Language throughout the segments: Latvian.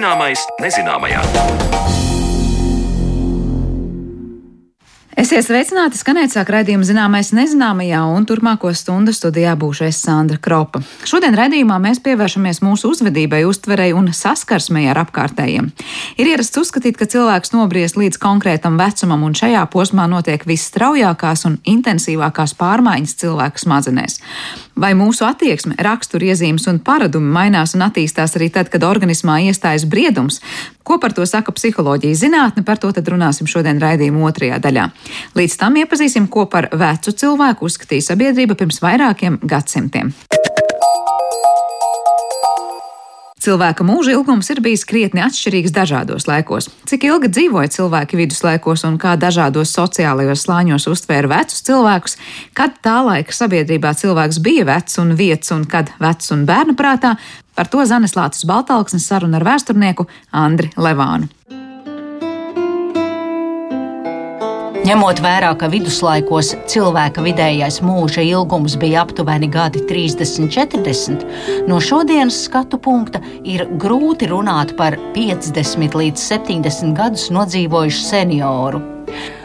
Zināmais nezināmajā. Esiet sveicināti, skanēt sāk raidījuma zināmais nezināmajā, un turpmāko stundu studijā būšu es Sandra Kropa. Šodien raidījumā mēs pievēršamies mūsu uzvedībai, uztverei un saskarsmei ar apkārtējiem. Ir ierasts uzskatīt, ka cilvēks nobriest līdz konkrētam vecumam, un šajā posmā notiek visstraujākās un intensīvākās pārmaiņas cilvēka smadzenēs. Vai mūsu attieksme, raksturiezīmes un paradumi mainās un attīstās arī tad, kad organismā iestājas briedums? Ko par to saka psiholoģija zinātne, par to tad runāsim šodien raidījuma otrajā daļā. Līdz tam iepazīsim, ko par vecu cilvēku uzskatīja sabiedrība pirms vairākiem gadsimtiem. Cilvēka mūža ilgums ir bijis krietni atšķirīgs dažādos laikos. Cik ilgi dzīvoja cilvēki viduslaikos un kā dažādos sociālajos slāņos uztvēra vecus cilvēkus, kad tā laika sabiedrībā cilvēks bija vecs un vietas un kad vecs un bērnu prātā, par to Zanes Lācis Baltalksnes saruna ar vēsturnieku Andri Levānu. Ņemot vērā, ka viduslaikos cilvēka vidējais mūža ilgums bija aptuveni gadi 30, 40, no šodienas skatu punkta ir grūti runāt par 50 līdz 70 gadus nodzīvojušu senioru.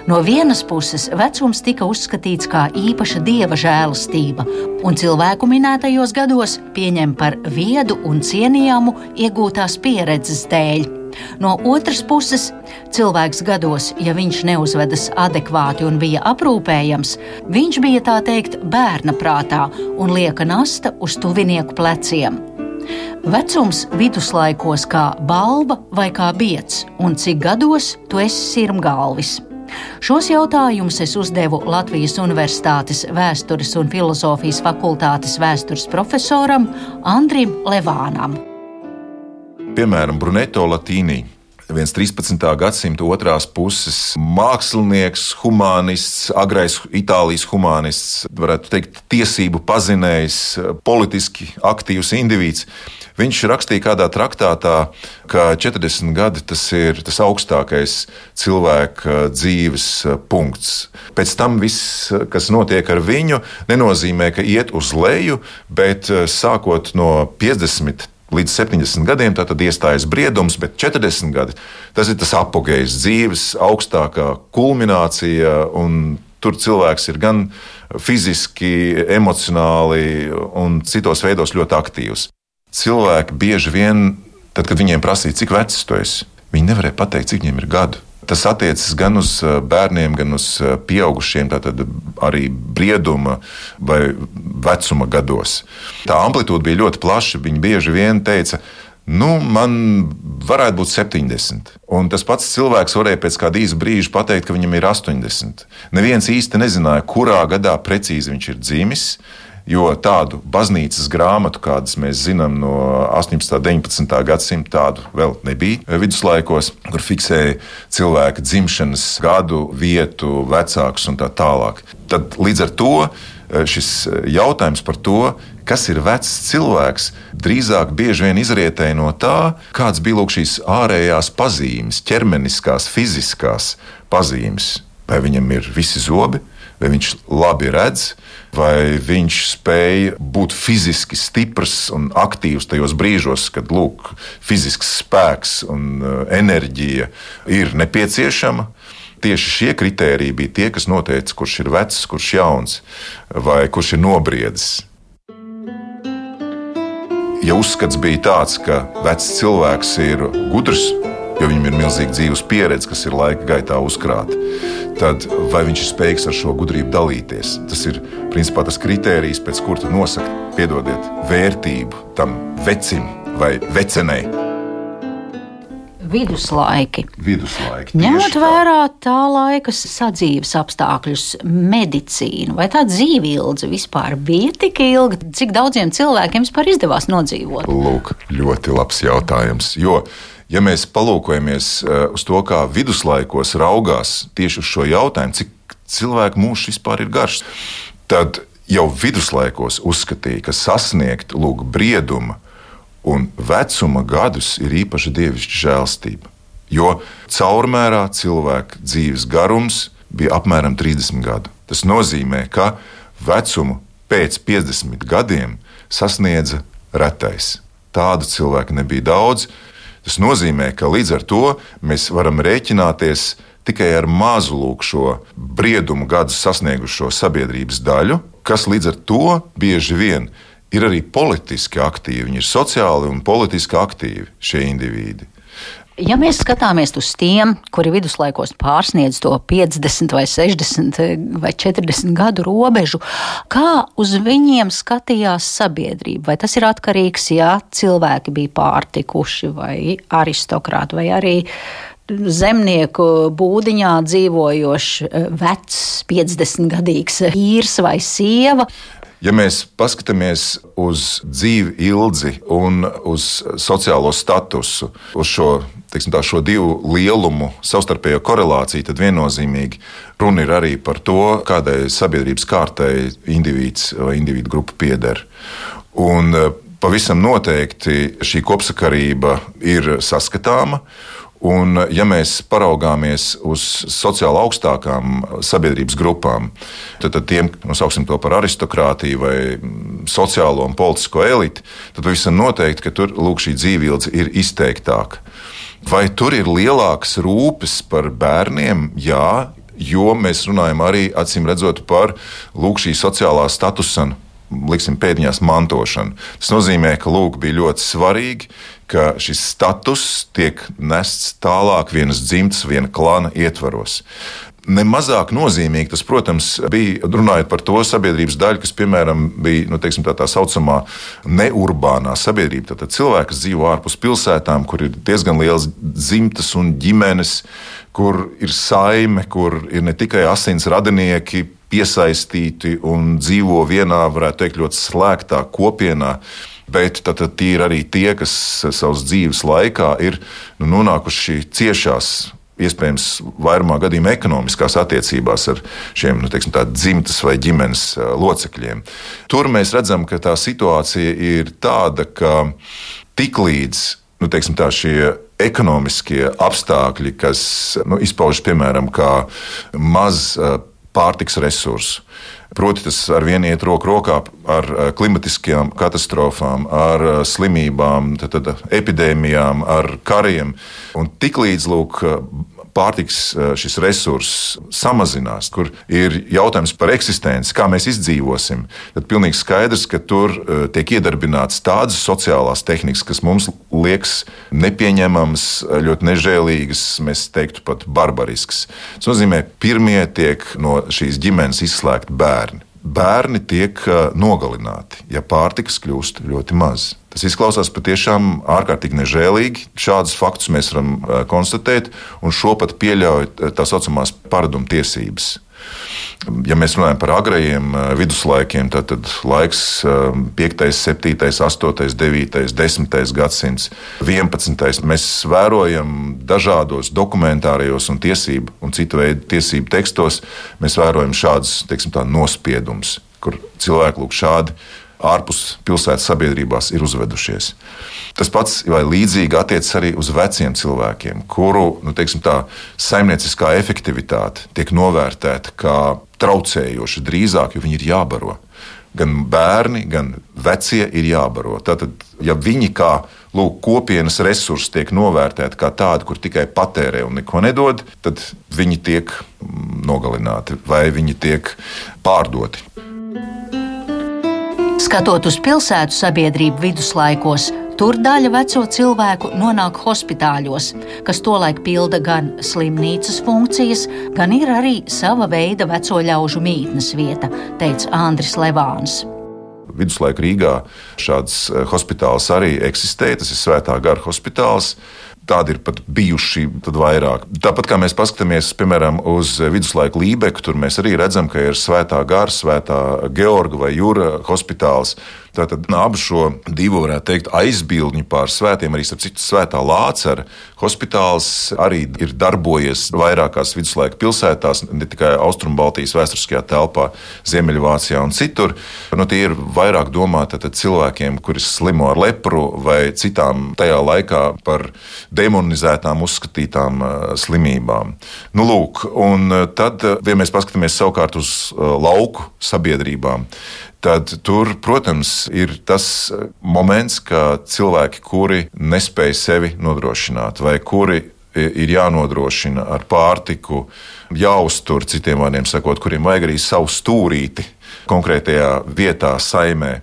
No vienas puses, vecums tika uzskatīts kā īpaša dieva žēlastība, un cilvēku minētajos gados pieņem par viedu un cienījamu iegūtās pieredzes dēļ. No otras puses, cilvēks gados, ja viņš neuzvedas adekvāti un bija aprūpējams, viņš bija tā teikt bērna prātā un lieka nasta uz tuvinieku pleciem. Vecums viduslaikos kā balva vai kā biets, un cik gados tu esi sirmgalvis. Šos jautājumus es uzdevu Latvijas Universitātes Vēstures un filozofijas fakultātes vēstures profesoram Andrim Levānam piemēram, Bruneto Latīnī. Viens 13. gadsimta otrās puses mākslinieks, humanists, agrais Itālijas humanists, varētu teikt, tiesību pazinējs, politiski aktīvs indivīds. Viņš rakstīja kādā traktātā, ka 40 gadi tas ir tas augstākais cilvēka dzīves punkts. Pēc tam viss, kas notiek ar viņu, nenozīmē, ka iet uz leju, bet sākot no 50 līdz 70 gadiem tad iestājas briedums, bet 40 gadi tas ir tas apgājējs dzīves, augstākā kulminācija. Tur cilvēks ir gan fiziski, emocionāli un citos veidos ļoti aktīvs. Cilvēki bieži vien, tad, kad viņiem prasīja, cik vecs tu esi, viņi nevarēja pateikt, cik viņiem ir gadu. Tas attiecas gan uz eh, bērniem, gan uz eh, pieaugušiem, tātad arī brieduma vai vecuma gados. Tā amplitūda bija ļoti plaša. Viņi bieži vien teica, Nu, man varētu būt 70. Un tas pats cilvēks varēja pēc kāda īsa brīža pateikt, ka viņam ir 80. Neviens īsti nezināja, kurā gadā precīzi viņš ir dzimis. Jo tādu baznīcas grāmatu, kādas mēs zinām no 18. un 19. gadsimta, tādu vēl nebija viduslaikos, kur fiksēja cilvēka dzimšanas gadu, vietu, vecākus un tā tālāk. Tad līdz ar to eh, šis jautājums par to, kas ir vecs cilvēks, drīzāk bieži vien izrietēja no tā, kādas bija lūk, šīs ārējās pazīmes, ķermeniskās, fiziskās pazīmes. Vai viņam ir visi zobi, vai viņš labi redz, vai viņš spēja būt fiziski stiprs un aktīvs tajos brīžos, kad lūk, fizisks spēks un uh, enerģija ir nepieciešama. Tieši šie kriteriji bija tie, kas noteica, kurš ir vecs, kurš ir jauns vai kurš ir nobriedzis. Ja uzskats bija tāds, ka vecs cilvēks ir gudrs, jo viņam ir milzīga dzīves pieredze, kas ir laika gaitā uzkrāta. Tad vai viņš ir spējīgs ar šo gudrību dalīties? Tas ir principā tas kriterijs, pēc kura nosaka, piedodiet, vērtību tam vecim vai vecenei viduslaiki. viduslaiki Ņemot vērā tā laika sadzīves apstākļus, medicīnu, vai tā dzīve ilga vispār bija tik ilga, cik daudziem cilvēkiem vispār izdevās nodzīvot? Lūk, ļoti labs jautājums. Jo Ja mēs palūkojamies eh, uz to, kā viduslaikos raugās tieši uz šo jautājumu, cik cilvēku mūžs vispār ir garš, tad jau viduslaikos uzskatīja, ka sasniegt lūk, brieduma un vecuma gadus ir īpaša dievišķa žēlstība. Jo caurmērā cilvēka dzīves garums bija apmēram 30 gadu. Tas nozīmē, ka vecumu pēc 50 gadiem sasniedza retais. Tādu cilvēku nebija daudz. Tas nozīmē, ka līdz ar to mēs varam rēķināties tikai ar mazu lūk šo briedumu gadus sasniegušo sabiedrības daļu, kas līdz ar to bieži vien ir arī politiski aktīvi. Viņi ir sociāli un politiski aktīvi šie indivīdi. Ja mēs skatāmies uz tiem, kuri viduslaikos pārsniedz to 50, vai 60 vai 40 gadu robežu, kā uz viņiem skatījās sabiedrība? Vai tas ir atkarīgs, ja cilvēki bija pārtikuši, vai aristokrāti, vai arī zemnieku būdiņā dzīvojošs vecs, 50 gadīgs vīrs vai sieva? Ja mēs paskatāmies uz dzīvi ilgi un uz sociālo statusu, uz šo, tā, šo divu lielumu savstarpējo korelāciju, tad viennozīmīgi runa ir arī par to, kādai sabiedrības kārtai indivīds vai individu grupa pieder. Un eh, pavisam noteikti šī kopsakarība ir saskatāma. Un, ja mēs paraugāmies uz sociāli augstākām sabiedrības grupām, tad, tad tiem, nosauksim to par aristokrātiju vai sociālo un politisko eliti, tad pavisam noteikti, ka tur lūk, šī dzīvības ir izteiktāka. Vai tur ir lielākas rūpes par bērniem? Jā, jo mēs runājam arī acīm redzot par lūk, šī sociālā statusa liksim, pēdiņās mantošanu. Tas nozīmē, ka lūk, bija ļoti svarīgi, ka šis status tiek nests tālāk vienas dzimtas, viena klāna ietvaros. Nemazāk nozīmīgi tas, protams, bija runājot par to sabiedrības daļu, kas, piemēram, bija nu, teiksim, tā, tā saucamā neurbānā sabiedrība. Tad cilvēki, kas dzīvo ārpus pilsētām, kur ir diezgan liels dzimtas un ģimenes, kur ir saime, kur ir ne tikai asins radinieki, piesaistīti un dzīvo vienā, varētu teikt, ļoti slēgtā kopienā. Bet tad, tad tie ir arī tie, kas savas dzīves laikā ir nu, nonākuši ciešās iespējams, vairumā gadījumā ekonomiskās attiecībās ar šiem nu, teiksim, dzimtas vai ģimenes locekļiem. Tur mēs redzam, ka tā situācija ir tāda, ka tiklīdz nu, teiksim, tā, šie ekonomiskie apstākļi, kas nu, izpaužas piemēram kā maz pārtiks resursu. Proti, tas ar vienu iet roku rokā ar klimatiskajām katastrofām, ar slimībām, tad, tad epidēmijām, ar kariem. Un tiklīdz pārtiks eh, šis resurss samazinās, kur ir jautājums par eksistenci, kā mēs izdzīvosim, tad pilnīgi skaidrs, ka tur eh, tiek iedarbināts tādas sociālās tehnikas, kas mums liekas nepieņemamas, ļoti nežēlīgas, mēs teiktu pat barbariskas. Tas nozīmē, pirmie tiek no šīs ģimenes izslēgti bērni bērni tiek nogalināti, ja pārtikas kļūst ļoti maz. Tas izklausās patiešām ārkārtīgi nežēlīgi. Šādus faktus mēs varam konstatēt, un šo pat pieļauj tā saucamās paraduma tiesības. Ja mēs runājam par agrajiem viduslaikiem, tad, tad laiks 5, 7, 8, 9, 10 gadsimts, 11. Mēs vērojam dažādos dokumentārijos un tiesību un citu veidu tiesību tekstos, mēs vērojam šādus teiksim, nospiedumus, kur cilvēki lūk šādi ārpus pilsētas sabiedrībās ir uzvedušies. Tas pats vai līdzīgi attiecas arī uz veciem cilvēkiem, kuru nu, teiksim, tā, saimnieciskā efektivitāte tiek novērtēta kā traucējoša drīzāk, jo viņi ir jābaro. Gan bērni, gan vecie ir jābaro. Tātad, ja viņi kā lūk, kopienas resursi tiek novērtēti kā tādi, kur tikai patērē un neko nedod, tad viņi tiek mm, nogalināti vai viņi tiek pārdoti. Skatot uz pilsētu sabiedrību viduslaikos, tur daļa veco cilvēku nonāk hospitāļos, kas tolaik pilda gan slimnīcas funkcijas, gan ir arī sava veida veco ļaužu mītnes vieta, teica Andris Levāns viduslaiku Rīgā šāds eh, hospitāls arī eksistē. Tas ir Svētā gara hospitāls. Tādi ir pat bijuši vairāk. Tāpat kā mēs paskatāmies, piemēram, uz viduslaiku Lībeku, tur mēs arī redzam, ka ir Svētā Gara, Svētā Georga vai Jūra hospitāls. Tātad abu šo divu, varētu teikt, aizbildņu pār svētiem, arī starp citu svētā Lācara hospitāls arī ir darbojies vairākās viduslaika pilsētās, ne tikai Austrumbaltijas vēsturiskajā telpā, Ziemeļvācijā un citur. Nu, tie ir vairāk domāti cilvēkiem, kuri slimo ar lepru vai citām tajā laikā par demonizētām uzskatītām slimībām. Nu, lūk, un tad, ja mēs paskatāmies savukārt uz lauku sabiedrībām, tad tur, protams, ir tas moments, ka cilvēki, kuri nespēj sevi nodrošināt, vai kuri ir jānodrošina ar pārtiku, jāuztur, citiem vārdiem sakot, kuriem vajag arī savu stūrīti konkrētajā vietā, saimē.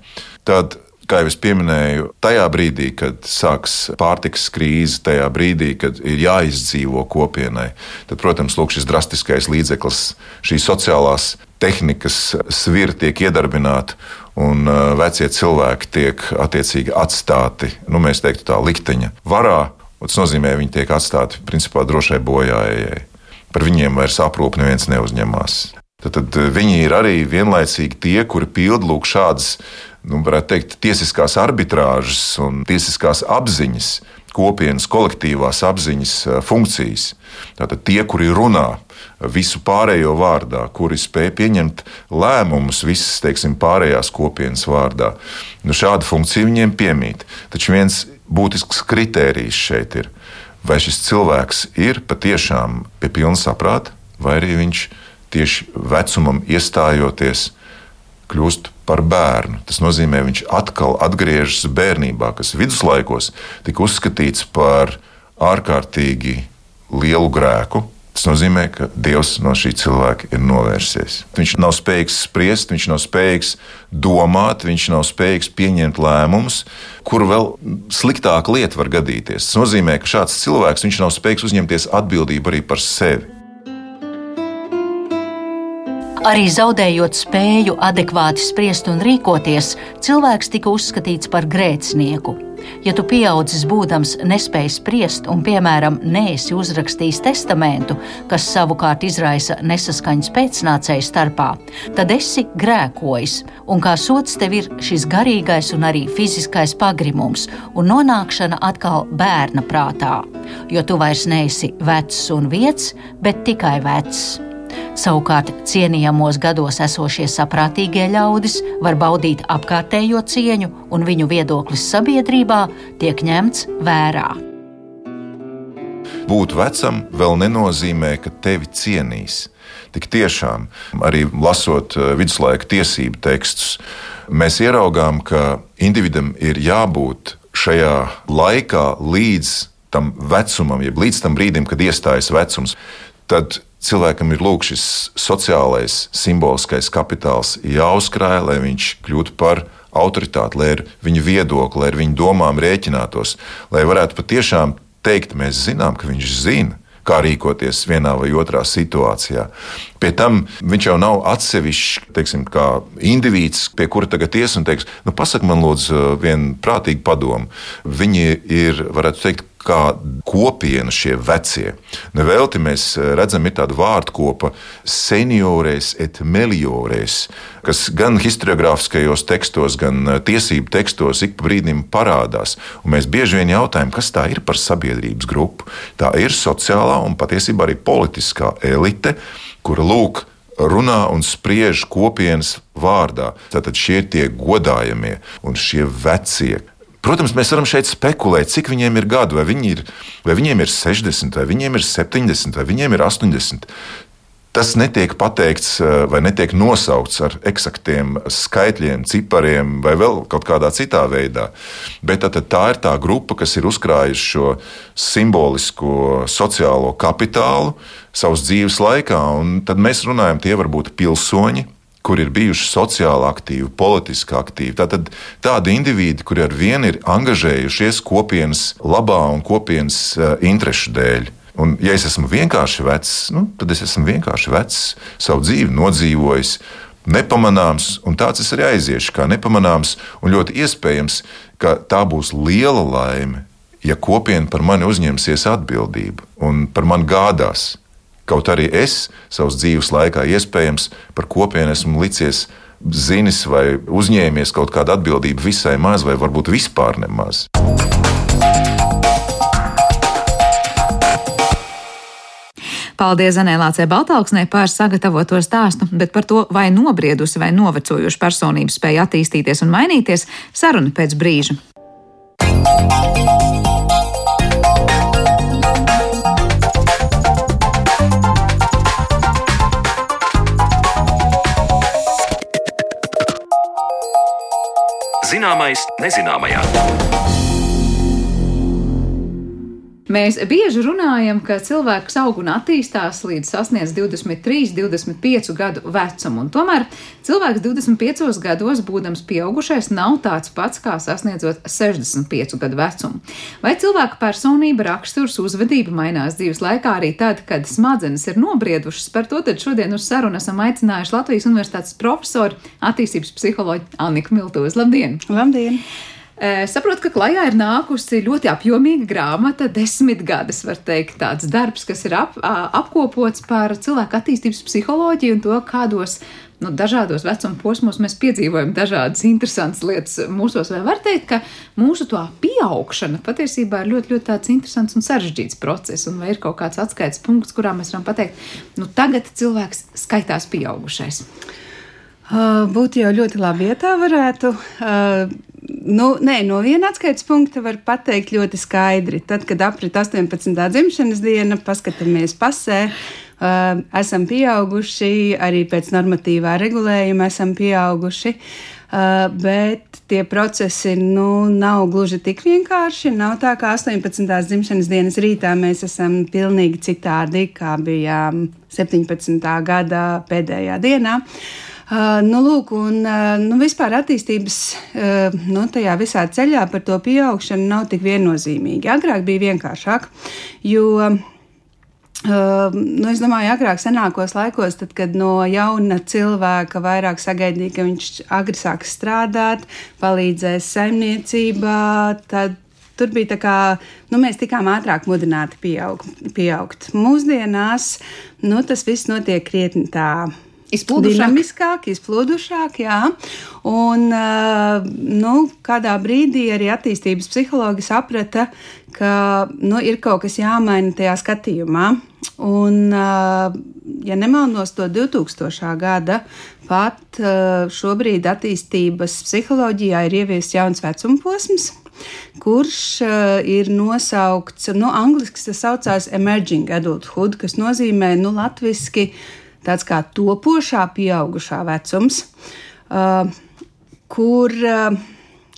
Tad kā jau es pieminēju, tajā brīdī, kad sāks pārtiks krīze, tajā brīdī, kad ir jāizdzīvo kopienai, tad, protams, lūk, šis drastiskais līdzeklis, šīs sociālās tehnikas svira tiek iedarbināta, un uh, vecie cilvēki tiek attiecīgi atstāti, nu, mēs teiktu, tā likteņa varā. Tas nozīmē, ka viņi tiek atstāti principā drošai bojājai. Par viņiem vairs aprūpe neviens neuzņemās. Tad, tad viņi ir arī vienlaicīgi tie, kuri pild lūk šādas nu, varētu teikt, tiesiskās arbitrāžas un tiesiskās apziņas, kopienas kolektīvās apziņas eh, funkcijas. Tātad tie, kuri runā visu pārējo vārdā, kuri spēj pieņemt lēmumus visas teiksim, pārējās kopienas vārdā, nu, šāda funkcija viņiem piemīt. Taču viens būtisks kritērijs šeit ir, vai šis cilvēks ir patiešām pie pilna saprāta, vai arī viņš tieši vecumam iestājoties kļūst par bērnu. Tas nozīmē, viņš atkal atgriežas bērnībā, kas viduslaikos tika uzskatīts par ārkārtīgi lielu grēku. Tas nozīmē, ka Dievs no šī cilvēka ir novērsies. Viņš nav spējīgs spriest, viņš nav spējīgs domāt, viņš nav spējīgs pieņemt lēmumus, kur vēl sliktāka lieta var gadīties. Tas nozīmē, ka šāds cilvēks nav spējīgs uzņemties atbildību arī par sevi. Arī zaudējot spēju adekvāti spriest un rīkoties, cilvēks tika uzskatīts par grēcinieku. Ja tu pieaudzis būdams nespēj spriest un, piemēram, neesi uzrakstījis testamentu, kas savukārt izraisa nesaskaņas pēcnācēju starpā, tad esi grēkojis, un kā sots tev ir šis garīgais un arī fiziskais pagrimums un nonākšana atkal bērna prātā, jo tu vairs neesi vecs un vietas, bet tikai vecs. Savukārt cienījamos gados esošie saprātīgie ļaudis var baudīt apkārtējo cieņu, un viņu viedoklis sabiedrībā tiek ņemts vērā. Būt vecam vēl nenozīmē, ka tevi cienīs. Tik tiešām, arī lasot eh, viduslaika tiesību tekstus, mēs ieraugām, ka individam ir jābūt šajā laikā līdz tam vecumam, jeb līdz tam brīdim, kad iestājas vecums. Tad cilvēkam ir lūk, šis sociālais, simboliskais kapitāls jāuzkrāj, lai viņš kļūtu par autoritāti, lai ar viņu viedokli, lai ar viņu domām rēķinātos, lai varētu patiešām teikt, mēs zinām, ka viņš zina kā rīkoties vienā vai otrā situācijā. Pie tam viņš jau nav atsevišķs, teiksim, kā indivīds, pie kura tagad ies un teiks, nu, pasak man, lūdzu, vienu prātīgu padomu. Viņi ir, varētu teikt, kā kopiena šie vecie. Nevelti mēs eh, redzam, ir tāda vārdkopa seniores et meliores, kas gan historiogrāfiskajos tekstos, gan eh, tiesību tekstos ik brīdim parādās. Un mēs bieži vien jautājam, kas tā ir par sabiedrības grupu. Tā ir sociālā un patiesībā arī politiskā elite, kura lūk, runā un spriež kopienas vārdā. Tātad šie ir tie godājamie un šie vecie, Protams, mēs varam šeit spekulēt, cik viņiem ir gadu, vai, viņi ir, vai viņiem ir 60, vai viņiem ir 70, vai viņiem ir 80. Tas netiek pateikts eh, vai netiek nosaukts ar eksaktiem skaitļiem, cipariem vai vēl kaut kādā citā veidā. Bet tā, tā ir tā grupa, kas ir uzkrājusi šo simbolisko sociālo kapitālu savas dzīves laikā. Tad mēs runājam, tie var būt pilsoņi, kur ir bijuši sociāli aktīvi, politiski aktīvi. Tātad tādi individi, kuri ar vienu ir angažējušies kopienas labā un kopienas uh, interešu dēļ. Un, ja es esmu vienkārši vecs, nu, tad es esmu vienkārši vecs, savu dzīvi nodzīvojis, nepamanāms, un tāds es arī aiziešu, kā nepamanāms. Un ļoti iespējams, ka tā būs liela laime, ja kopiena par mani uzņemsies atbildību un par mani gādās. Kaut arī es savas dzīves laikā iespējams par kopienu esmu licies zinis vai uzņēmies kaut kādu atbildību visai maz, vai varbūt vispār nemaz. Paldies Zanēlācei Baltāksnē par sagatavoto stāstu, bet par to, vai nobriedusi vai novecojuši personība spēja attīstīties un mainīties, saruna pēc brīža. Zināmais nezināmajā. Mēs bieži runājam, ka cilvēks aug un attīstās līdz sasniedz 23, 25 gadu vecumu, un tomēr cilvēks 25 gados, būdams pieaugušais, nav tāds pats kā sasniedzot 65 gadu vecumu. Vai cilvēka personība, raksturs, uzvedība mainās dzīves laikā arī tad, kad smadzenes ir nobriedušas? Par to tad šodien uz sarunu esam aicinājuši Latvijas Universitātes profesoru, attīstības psiholoģu Anniku Miltūzu. Labdien! Labdien! Saprotu, ka klajā ir nākusi ļoti apjomīga grāmata, desmit gadus, var teikt, tāds darbs, kas ir ap, apkopots par cilvēku attīstības psiholoģiju un to, kādos nu, dažādos vecuma posmos mēs piedzīvojam dažādas interesantas lietas mūsos. Vai var teikt, ka mūsu tā pieaugšana patiesībā ir ļoti, ļoti tāds interesants un sarežģīts process, un vai ir kaut kāds atskaites punkts, kurā mēs varam pateikt, nu tagad cilvēks skaitās pieaugušais? Uh, būtu jau ļoti labi, ja tā varētu. Uh, Nu, nē, no viena atskaites punkta var pateikt ļoti skaidri. Tad, kad aprit 18. dzimšanas diena, paskatāmies pasē, uh, esam pieauguši, arī pēc normatīvā regulējuma esam pieauguši. Uh, bet tie procesi nu, nav gluži tik vienkārši. Nav tā, ka 18. dzimšanas dienas rītā mēs esam pilnīgi citādi, kā bijām 17. gada pēdējā dienā. Uh, nu, lūk, un nu, vispār attīstības nu, tajā visā ceļā par to pieaugšanu nav tik viennozīmīgi. Agrāk bija vienkāršāk, jo Uh, nu, es domāju, agrāk, senākos laikos, tad, kad no jauna cilvēka vairāk sagaidīja, ka viņš agri sāks strādāt, palīdzēs saimniecībā, tad tur bija tā kā, nu, mēs tikām ātrāk mudināti pieaug, pieaugt. Mūsdienās nu, tas viss notiek krietni tā Izplūdušāk. Dinamiskāk, izplūdušāk, jā. Un, nu, kādā brīdī arī attīstības psihologi saprata, ka nu, ir kaut kas jāmaina tajā skatījumā. Un, ja nemaldos, to 2000. gada pat šobrīd attīstības psiholoģijā ir ieviests jauns vecuma posms kurš uh, ir nosaukts, nu, angļuiski tas saucās emerging adulthood, kas nozīmē, nu, latviski tāds kā topošā, pieaugušā vecums, uh, kur uh,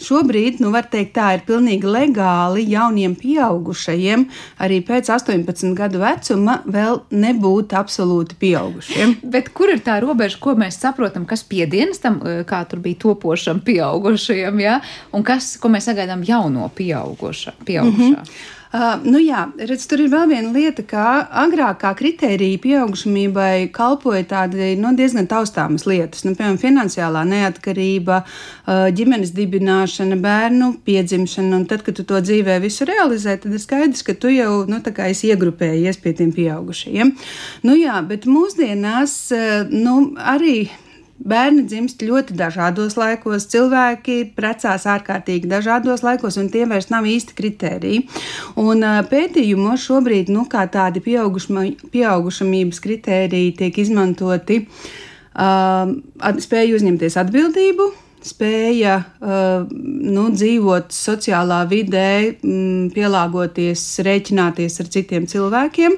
šobrīd, nu, var teikt, tā ir pilnīgi legāli jauniem pieaugušajiem, arī pēc 18 gadu vecuma, vēl nebūt absolūti pieaugušiem. Bet kur ir tā robeža, ko mēs saprotam, kas piedienas tam, uh, kā tur bija topošam pieaugušajam, ja? un kas, ko mēs sagaidām jauno pieaugušā? pieaugušā? Mm -hmm. Uh, nu jā, redz, tur ir vēl viena lieta, ka agrāk kā kritērija pieaugušamībai kalpoja tādi nu, diezgan taustāmas lietas, nu, piemēram, finansiālā neatkarība, uh, ģimenes dibināšana, bērnu piedzimšana. Un tad, kad tu to dzīvē visu realizē, tad ir skaidrs, ka tu jau nu, iegrupējies pie tiem pieaugušajiem. Nu, jā, bet mūsdienās uh, nu, arī Bērni dzimst ļoti dažādos laikos, cilvēki precās ārkārtīgi dažādos laikos, un tie vairs nav īsti kriteriji. Un pētījumos šobrīd nu, tādi pieaugušamības kriteriji tiek izmantoti uh, spēju uzņemties atbildību, spēja uh, nu, dzīvot sociālā vidē, m, pielāgoties, rēķināties ar citiem cilvēkiem.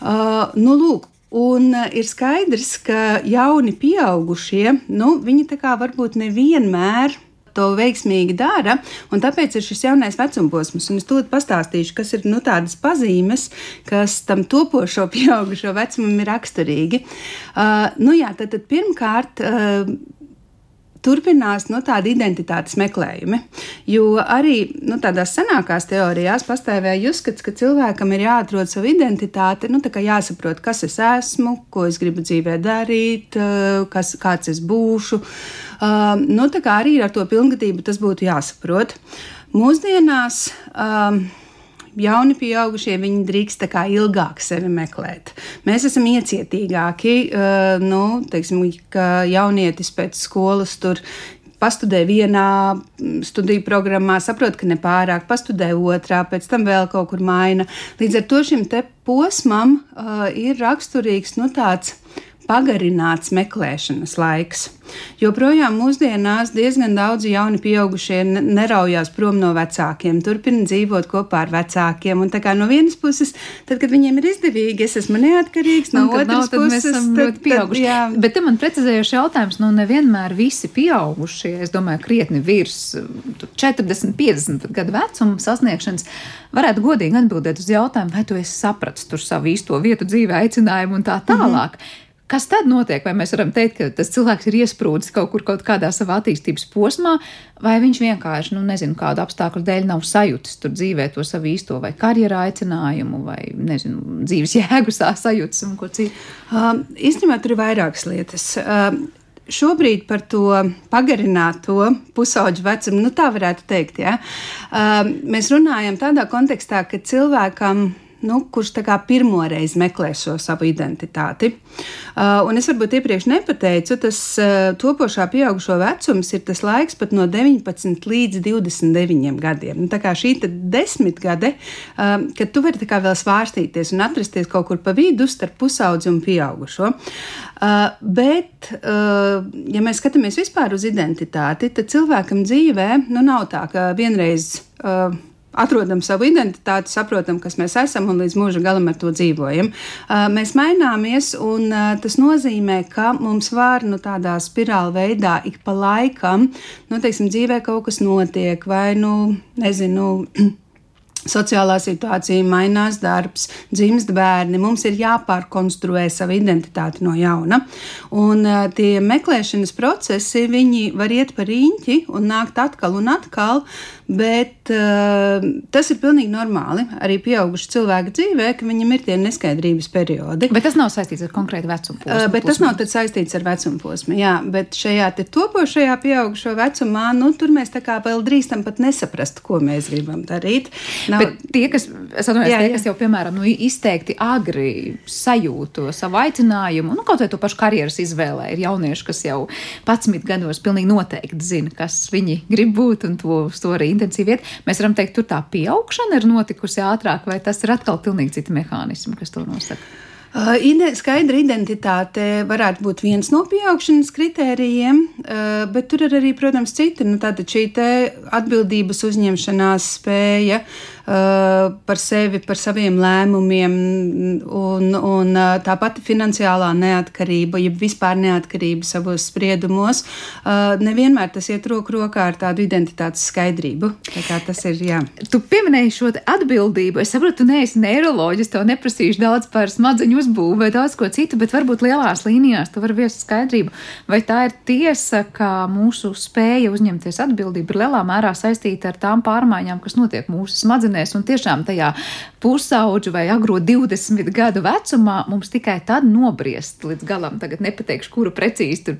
Uh, nu, lūk, Un uh, ir skaidrs, ka jauni pieaugušie, nu, viņi tā kā varbūt nevienmēr to veiksmīgi dara, un tāpēc ir šis jaunais vecumposms. Un es tūlīt pastāstīšu, kas ir nu, tādas pazīmes, kas tam topošo pieaugušo vecumam ir raksturīgi. Uh, nu, jā, tad, tad pirmkārt. Uh, turpinās nu, tāda identitātes meklējumi. Jo arī nu, tādās senākās teorijās pastāvēja uzskats, ka cilvēkam ir jāatrod savu identitāti, nu, jāsaprot, kas es esmu, ko es gribu dzīvē darīt, eh, kas, kāds es būšu. Uh, nu, tā kā arī ar to pilngadību tas būtu jāsaprot. Mūsdienās uh, jauni pieaugušie, viņi drīkst ilgāk sevi meklēt. Mēs esam iecietīgāki, uh, nu, teiksim, ka jaunietis pēc skolas tur pastudē vienā mm, studiju programmā, saprot, ka nepārāk, pastudē otrā, pēc tam vēl kaut kur maina. Līdz ar to šim posmam uh, ir raksturīgs nu, tāds pagarināts meklēšanas laiks. Joprojām mūsdienās diezgan daudzi jauni pieaugušie neraujās prom no vecākiem, turpina dzīvot kopā ar vecākiem. Un tā kā no vienas puses, tad, kad viņiem ir izdevīgi, es esmu neatkarīgs, no otras nav, puses mēs esam tad, ļoti pieauguši. Tad. Bet te man precizējoši jautājums, nu nevienmēr visi pieaugušie, es domāju, krietni virs 40, 50 gadu vecuma sasniegšanas, varētu godīgi atbildēt uz jautājumu, vai tu esi sapratis tur savu īsto vietu dzīvē, aicinājumu un tā tālāk. Mm -hmm. Kas tad notiek? Vai mēs varam teikt, ka tas cilvēks ir iesprūdis kaut kur kaut kādā savā attīstības posmā, vai viņš vienkārši, nu, nezinu, kādu apstākļu dēļ nav sajūtis tur dzīvē to savu īsto vai karjerā aicinājumu, vai, nezinu, dzīves jēgu sajūtas un ko citu? Um, īstenībā tur ir vairākas lietas. Um, šobrīd par to pagarināto pusauģu vecumu, nu tā varētu teikt, ja? um, mēs runājam tādā kontekstā, ka cilvēkam nu, kurš pirmoreiz meklē šo savu identitāti. Uh, un es varbūt iepriekš nepateicu, tas uh, topošā pieaugušo vecums ir tas laiks pat no 19 līdz 29 gadiem. Nu, tā kā šī desmitgade, uh, kad tu vari vēl svārstīties un atrasties kaut kur pa vidu starp pusaudzi un pieaugušo. Uh, bet, uh, ja mēs skatāmies vispār uz identitāti, tad cilvēkam dzīvē nu, nav tā, ka vienreiz. Uh, atrodam savu identitāti, saprotam, kas mēs esam un līdz mūža galam ar to dzīvojam. Mēs maināmies, un tas nozīmē, ka mums var nu, tādā spirāli veidā ik pa laikam, nu, teiksim, dzīvē kaut kas notiek, vai, nu, nezinu, Sociālā situācija mainās, darbs, dzimst bērni. Mums ir jāpārkonstruē sava identitāte no jauna. Un uh, tie meklēšanas procesi, viņi var iet pa riņķi un nākt atkal un atkal. Bet uh, tas ir pilnīgi normāli arī pieaugušu cilvēku dzīvē, ka viņam ir tie neskaidrības periodi. Bet tas nav saistīts ar konkrētu vecumu posmu. Uh, bet tas nav saistīts ar vecumu posmu. Jā, bet šajā topošajā pieaugušo vecumā, nu, tur mēs tā kā vēl drīkstam pat nesaprast, ko mēs gribam darīt. Nav... Bet tie, kas, atvainojos, tie, kas jau, piemēram, nu, izteikti agri sajūto savu aicinājumu, nu, kaut vai to pašu karjeras izvēlē, ir jaunieši, kas jau 11 gados pilnīgi noteikti zina, kas viņi grib būt un to, to arī intensīvi iet, mēs varam teikt, tur tā pieaugšana ir notikusi ātrāk, vai tas ir atkal pilnīgi citi mehānismi, kas to nosaka? Uh, skaidra identitāte varētu būt viens no pieaugšanas kritērijiem, uh, bet tur ir arī, protams, citi. Nu, tātad šī atbildības uzņemšanās spēja, Uh, par sevi, par saviem lēmumiem, un, un uh, tā pati finansiālā neatkarība, jeb vispār neatkarība savos spriedumos, uh, nevienmēr tas iet roku rokā ar tādu identitātes skaidrību. Tā tas ir, jā. Tu pieminēji šo atbildību. Es saprotu, tu neesi neiroloģis, tev neprasīšu daudz par smadzeņu uzbūvi vai daudz ko citu, bet varbūt lielās līnijās tu vari viest skaidrību. Vai tā ir tiesa, ka mūsu spēja uzņemties atbildību ir lielā mērā saistīta ar tām pārmaiņām, kas notiek mūsu smadzenēs? Smadzenēs, un tiešām tajā pusauģu vai agro 20 gadu vecumā mums tikai tad nobriest līdz galam. Tagad nepateikšu, kuru precīzi tur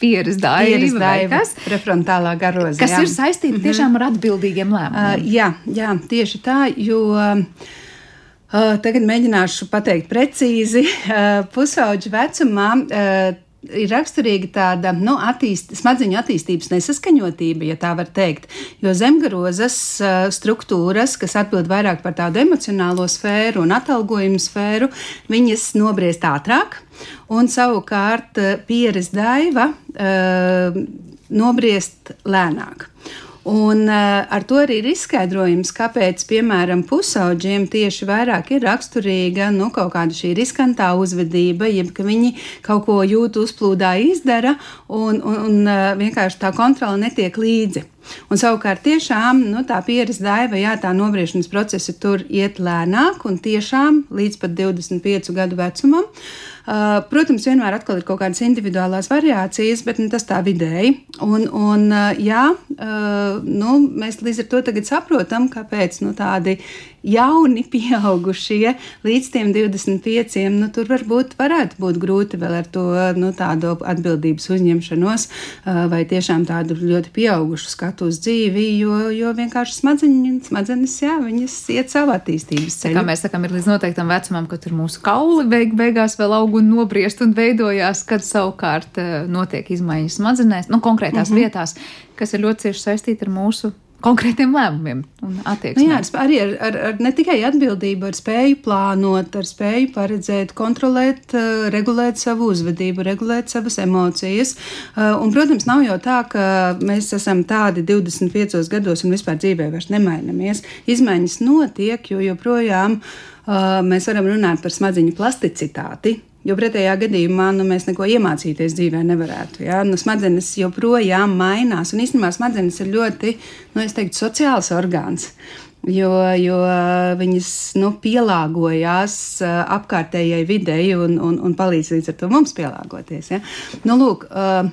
pieres daiva, kas prefrontālā garoza. Kas jā. ir saistīta mm -hmm. tiešām ar atbildīgiem lēmumiem. Uh, jā, jā, tieši tā, jo. Uh, tagad mēģināšu pateikt precīzi. Uh, pusauģu vecumā uh, ir raksturīga tāda nu, attīst, smadziņu attīstības nesaskaņotība, ja tā var teikt. Jo zemgarozas uh, struktūras, kas atbild vairāk par tādu emocionālo sfēru un atalgojumu sfēru, viņas nobriest ātrāk, un savukārt pieres daiva uh, nobriest lēnāk. Un uh, ar to arī ir izskaidrojums, kāpēc, piemēram, pusauģiem tieši vairāk ir raksturīga nu, kaut kāda šī riskantā uzvedība, jeb ka viņi kaut ko jūt, uzplūdā izdara, un, un, un uh, vienkārši tā kontrola netiek līdzi. Un savukārt, tiešām nu, tā pieredze daiva, jā, tā nobriešanas procesi tur iet lēnāk un tiešām līdz pat 25 gadu vecumam. Uh, protams, vienmēr ir kaut kādas individuālās variācijas, bet nu, tas tā vidēji. Un, un, uh, jā, uh, nu, mēs līdz ar to saprotam, kāpēc nu, tādi jauni, pieaugušie līdz 25, nu, tur varbūt varētu būt grūti vēl ar to nu, tādu atbildības uzņemšanos, vai tiešām tādu ļoti pieaugušu skatu uz dzīvi, jo, jo vienkārši smadzeņi, smadzenes, jā, viņas iet savu attīstības ceļu. Kā mēs sakām, ir līdz noteiktam vecumam, kad tur mūsu kauli beig, beigās vēl aug un nobriest un veidojās, kad savukārt notiek izmaiņas smadzenēs, nu, konkrētās mm -hmm. vietās, kas ir ļoti cieši saistīti ar mūsu konkrētiem lēmumiem un attieksmēm. Nu jā, arī ar, ar, ar ne tikai atbildību, ar spēju plānot, ar spēju paredzēt, kontrolēt, uh, regulēt savu uzvedību, regulēt savas emocijas. Uh, un, protams, nav jau tā, ka mēs esam tādi 25 gados un vispār dzīvē vairs nemainamies. Izmaiņas notiek, jo joprojām uh, mēs varam runāt par smadziņu plasticitāti. Jo pretējā gadījumā nu, mēs neko iemācīties dzīvē nevarētu. Ja? Nu, smadzenes joprojām mainās, un īstenībā smadzenes ir ļoti, nu, teiktu, sociāls orgāns. Jo, jo viņas nu, pielāgojās apkārtējai videi un, un, un palīdz līdz ar to mums pielāgoties. Ja? Nu, lūk, uh,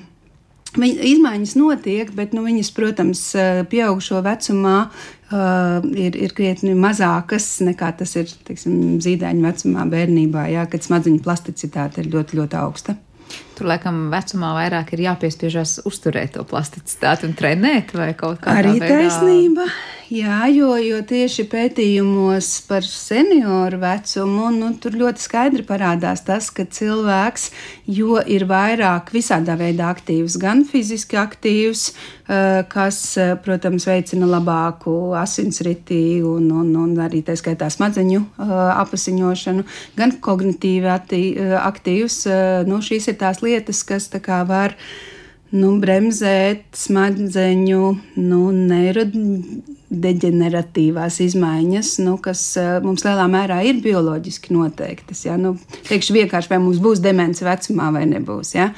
izmaiņas notiek, bet nu, viņas, protams, uh, pieaugušo vecumā uh, ir, ir krietni mazākas nekā tas ir teiksim, zīdaiņa vecumā, bērnībā, jā, kad smadzeņu plasticitāte ir ļoti, ļoti augsta. Tur laikam vecumā vairāk ir jāpiespiežas uzturēt to plasticitāti un trenēt vai kaut kā tādu. Arī veidā. taisnība. Jā, jo, jo tieši pētījumos par senioru vecumu nu, tur ļoti skaidri parādās tas, ka cilvēks, jo ir vairāk visādā veidā aktīvs, gan fiziski aktīvs, eh, kas, eh, protams, veicina labāku asinsritī un, un, un arī tā skaitā smadzeņu eh, apasiņošanu, gan kognitīvi aktīvs. Nu, šīs ir tās lietas, kas tā kā var nu, bremzēt smadzeņu nu, neirodeģenerāciju deģeneratīvās izmaiņas, nu, kas eh, mums lielā mērā ir bioloģiski noteiktas. Ja? Nu, teikšu vienkārši, vai mums būs demence vecumā vai nebūs. Ja?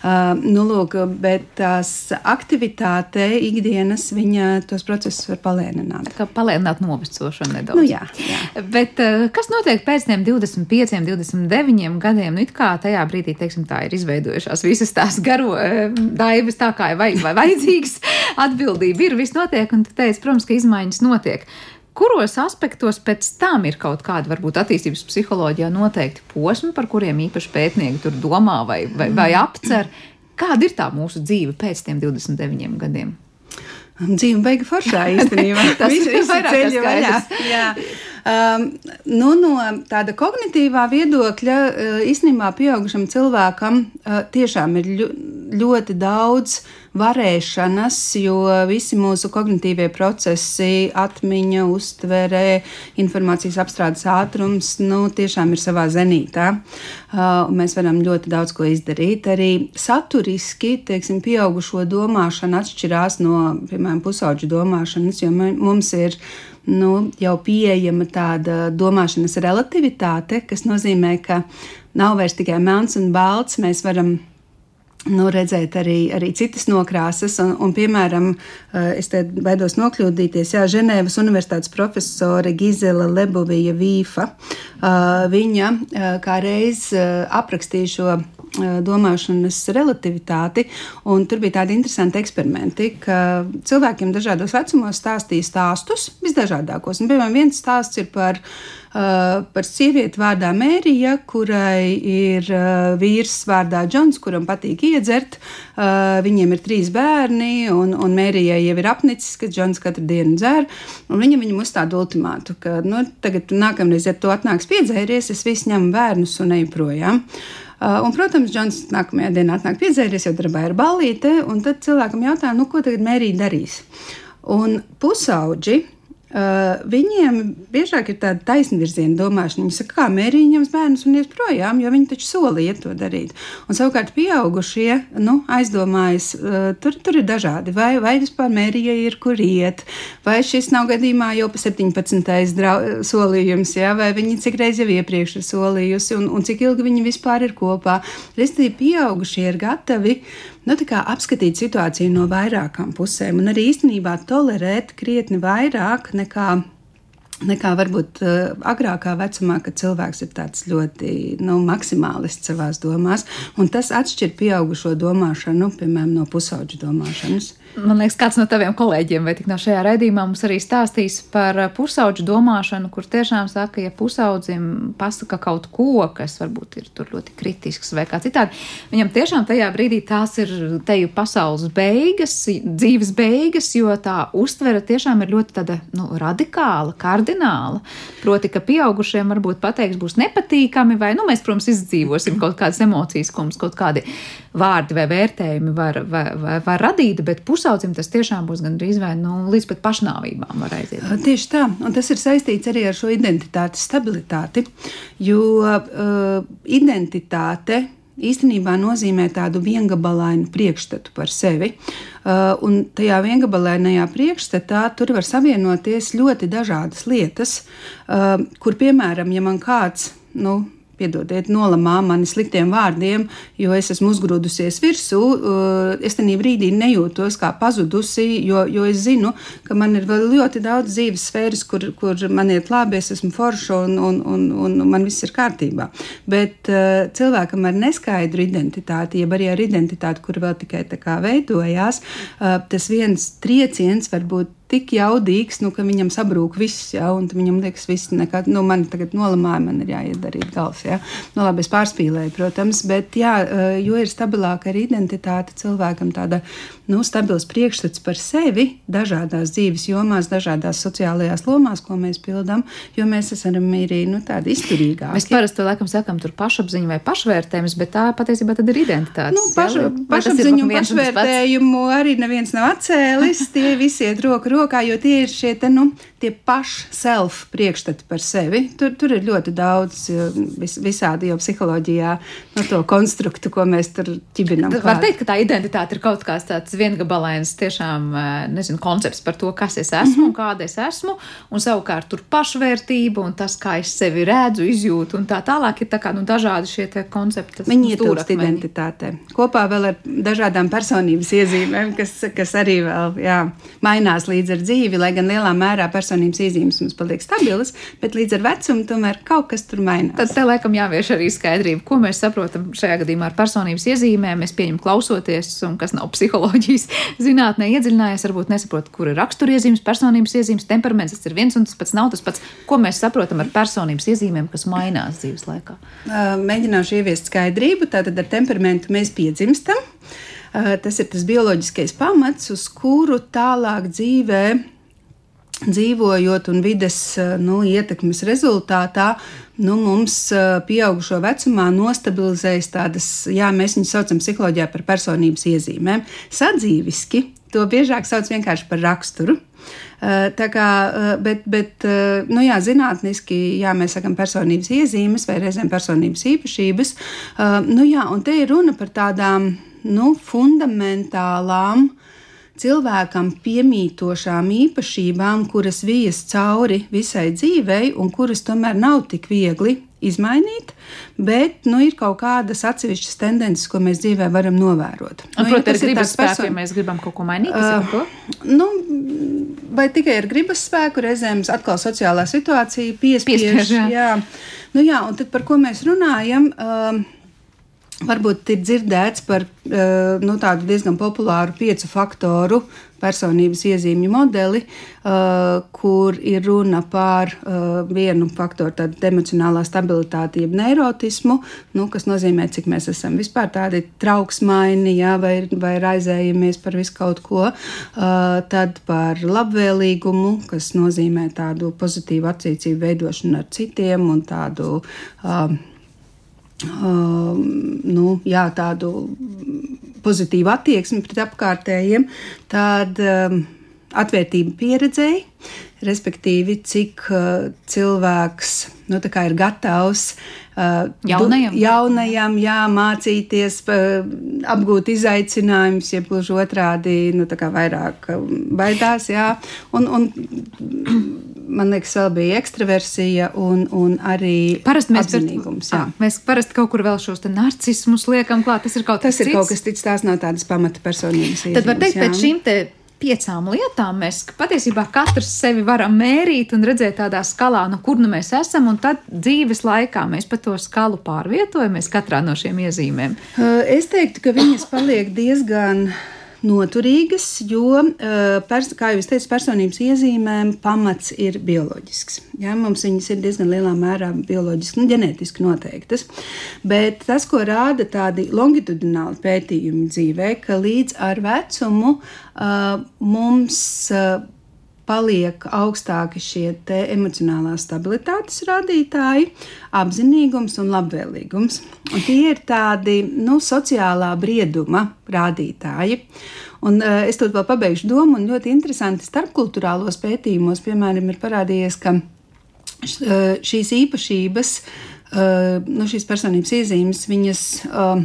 Uh, nu, lūk, bet tās aktivitāte ikdienas viņa tos procesus var palēnināt. Kā palēnināt novecošanu nedaudz. Nu, jā, jā. Bet uh, kas notiek pēc tiem 25, 29 gadiem? Nu, kā tajā brīdī, teiksim, tā ir izveidojušās visas tās garo uh, daivas, tā kā ir vajadzīgs atbildība ir, viss notiek, un tu teici, protams, ka izmaiņas notiek. Kuros aspektos pēc tam ir kaut kāda, varbūt attīstības psiholoģijā noteikti posmi, par kuriem īpaši pētnieki tur domā vai, vai, vai apcer? Kāda ir tā mūsu dzīve pēc tiem 29 gadiem? Dzīve beiga foršā īstenībā. Tas ir ceļš vaļā. Jā. Um, nu, no tāda kognitīvā viedokļa uh, īstenībā pieaugušam cilvēkam uh, tiešām ir ļoti daudz varēšanas, jo visi mūsu kognitīvie procesi, atmiņa, uztvere, informācijas apstrādes ātrums, nu, tiešām ir savā zenītā. Uh, mēs varam ļoti daudz ko izdarīt. Arī saturiski, teiksim, pieaugušo domāšana atšķirās no, piemēram, pusauģu domāšanas, jo mums ir nu, jau pieejama tāda domāšanas relativitāte, kas nozīmē, ka nav vairs tikai melns un balts. Mēs varam nu, redzēt arī, arī citas nokrāsas. Un, un, piemēram, eh, es te baidos nokļūdīties, Jā, Ženēvas Universitātes profesore Gizela Lebovija Vīfa. Eh, viņa eh, kā reiz aprakstīja šo domāšanas relativitāti. Tur bija tādi interesanti eksperimenti, ka cilvēkiem dažādos vecumos stāstīja stāstus, visdažādākos. Un, piemēram, viens stāsts ir par par sievieti vārdā Mērija, kurai ir vīrs vārdā Džons, kuram patīk iedzert. Viņiem ir trīs bērni, un, un Mērijai jau ir apnicis, ka Džons katru dienu dzer. Viņa viņam uzstāda ultimātu, ka nu, tagad nākamreiz, ja tu atnāks piedzēries, es visu ņemu bērnus un eju projām. Uh, un, protams, Džons nākamajā dienā atnāk piedzēries, jau darbā ir balīte, un tad cilvēkam jautā, nu, ko tagad Mērija darīs. Un pusauģi Uh, viņiem biežāk ir tāda taisnvirziena domāšana. Viņi saka, kā mērīt ņems bērnus un ies projām, jo viņi taču solīja to darīt. Un savukārt pieaugušie nu, aizdomājas, uh, tur, tur ir dažādi. Vai, vai vispār mērija ir, kur iet, vai šis nav gadījumā jau pa 17. Drau, solījums, ja? vai viņi cik reiz jau iepriekš ir solījusi un, un cik ilgi viņi vispār ir kopā. Restīvi, pieaugušie ir gatavi nu, apskatīt situāciju no vairākām pusēm un arī īstenībā tolerēt krietni vairāk nekā nekā varbūt uh, agrākā vecumā, kad cilvēks ir tāds ļoti nu, maksimālists savā domās. Tas atšķir pieaugušo domāšanu, piemēram, no pusauģu domāšanas. Man liekas, kāds no taviem kolēģiem vai tik no šajā raidījumā mums arī stāstīs par uh, pusauģu domāšanu, kur tiešām saka, ja pusaudzim pasaka kaut ko, kas varbūt ir tur ļoti kritisks vai kā citādi, viņam tiešām tajā brīdī tās ir teju pasaules beigas, dzīves beigas, jo tā uztvere tiešām ir ļoti tāda, nu, radikāla, kardināla. Proti, ka pieaugušiem varbūt pateiks būs nepatīkami vai, nu, mēs, protams, izdzīvosim kaut kādas emocijas, ko mums kaut kādi vārdi vai vērtējumi var, var, var, var radīt, bet pusaudzim tas tiešām būs gandrīz vai nu, līdz pat pašnāvībām var aiziet. Tieši tā, un tas ir saistīts arī ar šo identitātes stabilitāti, jo uh, identitāte īstenībā nozīmē tādu viengabalainu priekšstatu par sevi. Uh, un tajā viengabalainajā priekšstatā tur var savienoties ļoti dažādas lietas, uh, kur, piemēram, ja man kāds, nu, piedodiet, nolamā mani sliktiem vārdiem, jo es esmu uzgrūdusies virsū. Eh, es tenī brīdī nejūtos kā pazudusi, jo, jo es zinu, ka man ir vēl ļoti daudz dzīves sfēras, kur, kur man iet labi, es esmu forša un, un, un, un man viss ir kārtībā. Bet uh, cilvēkam ar neskaidru identitāti, jeb arī ar identitāti, kur vēl tikai tā kā veidojās, uh, tas viens trieciens var būt tik jaudīgs, nu, ka viņam sabrūk viss, ja, un viņam liekas, viss nekad, nu, man tagad nolamāja, man ir jāiet darīt gals, ja. Nu, labi, es pārspīlēju, protams, bet, jā, eh, jo ir stabilāka arī identitāte cilvēkam tāda, nu, stabils priekšstats par sevi dažādās dzīves jomās, dažādās sociālajās lomās, ko mēs pildam, jo mēs esam arī, nu, tādi izturīgāki. Mēs parasti laikam sakam tur pašapziņu vai pašvērtējums, bet tā patiesībā tad ir identitāte. Nu, paša, pašapziņu un pašvērtējumu arī neviens nav atcēlis, tie visi iet roku roku rokā, jo tie ir šie te, nu, tie paši self priekšstati par sevi. Tur, tur ir ļoti daudz vis, visādi jau psiholoģijā no to konstruktu, ko mēs tur ķibinām. Var teikt, ka tā identitāte ir kaut kāds tāds viengabalains tiešām, nezinu, koncepts par to, kas es esmu mm -hmm. un kāda es esmu, un savukārt tur pašvērtība un tas, kā es sevi redzu, izjūtu un tā tālāk ir tā kā, nu, dažādi šie koncepti. Viņi ietilpst identitātē. Kopā vēl ar dažādām personības iezīmēm, kas, kas arī vēl, jā, mainās līdz ar dzīvi, lai gan lielā mērā personības personības iezīmes mums paliek stabilas, bet līdz ar vecumu tomēr kaut kas tur mainās. Tad te laikam jāvieš arī skaidrība, ko mēs saprotam šajā gadījumā ar personības iezīmēm. Es pieņemu klausoties, un kas nav psiholoģijas zinātnē iedziļinājies, varbūt nesaprot, kur ir raksturiezīmes, personības iezīmes, temperaments, tas ir viens un tas pats, nav tas pats. Ko mēs saprotam ar personības iezīmēm, kas mainās dzīves laikā? Mēģināšu ieviest skaidrību. Tātad ar temperamentu mēs piedzimstam. Tas ir tas bioloģiskais pamats, uz kuru tālāk dzīvē dzīvojot un vides eh, nu, ietekmes rezultātā, nu, mums eh, pieaugušo vecumā nostabilizējas tādas, jā, mēs viņus saucam psiholoģijā par personības iezīmēm. Sadzīviski to biežāk sauc vienkārši par raksturu. Eh, tā kā, bet, bet nu jā, zinātniski, jā, mēs sakām personības iezīmes vai reizēm personības īpašības. Nu jā, un te ir runa par tādām nu, fundamentālām cilvēkam piemītošām īpašībām, kuras vijas cauri visai dzīvei un kuras tomēr nav tik viegli izmainīt, bet nu, ir kaut kādas atsevišķas tendences, ko mēs dzīvē varam novērot. Nu, Protams, ar gribas spēku, person... ja mēs gribam kaut ko mainīt. Uh, nu, vai tikai ar gribas spēku, reizēm atkal sociālā situācija piespiež. piespiež jā. Jā. Nu, jā, un tad par ko mēs runājam? Uh, Varbūt ir dzirdēts par uh, nu, tādu diezgan populāru piecu faktoru personības iezīmju modeli, uh, kur ir runa par uh, vienu faktoru, tādu emocionālā stabilitāti, jeb neirotismu, nu, kas nozīmē, cik mēs esam vispār tādi trauksmaini, jā, vai, vai raizējamies par visu kaut ko. Tad par labvēlīgumu, kas nozīmē tādu pozitīvu attiecību veidošanu ar citiem un tādu. Uh, nu, jā, tādu pozitīvu attieksmi pret apkārtējiem, tad um, atvērtība pieredzēji, respektīvi, cik uh, cilvēks nu, ir gatavs uh, jaunajam, jaunajam jā, mācīties, uh, apgūt izaicinājumus, jeb gluži otrādi, nu, vairāk baidās. Jā, un, un, man liekas, vēl bija ekstraversija un, un arī parasti mēs, apzinīgums. À, mēs parasti kaut kur vēl šos narcismus liekam klāt. Tas ir kaut tas ir cits. kaut kas cits, tās nav tādas pamata personības. Tad var teikt, jā. pēc šīm te piecām lietām mēs patiesībā katrs sevi varam mērīt un redzēt tādā skalā, no kur nu mēs esam, un tad dzīves laikā mēs pa to skalu pārvietojamies katrā no šiem iezīmēm. Es teiktu, ka viņas paliek diezgan noturīgas, jo, eh, pers, kā jau es teicu, personības iezīmēm pamats ir bioloģisks. Ja, mums viņas ir diezgan lielā mērā bioloģiski, nu, ģenētiski noteiktas. Bet tas, ko rāda tādi longitudināli pētījumi dzīvē, ka līdz ar vecumu uh, mums uh, paliek augstāki šie emocionālās stabilitātes rādītāji, apzinīgums un labvēlīgums. Un tie ir tādi nu, sociālā brieduma rādītāji. Un, uh, es tur vēl pabeigšu domu, un ļoti interesanti starpkulturālos pētījumos, piemēram, ir parādījies, ka šīs īpašības, uh, nu, šīs personības iezīmes, viņas uh,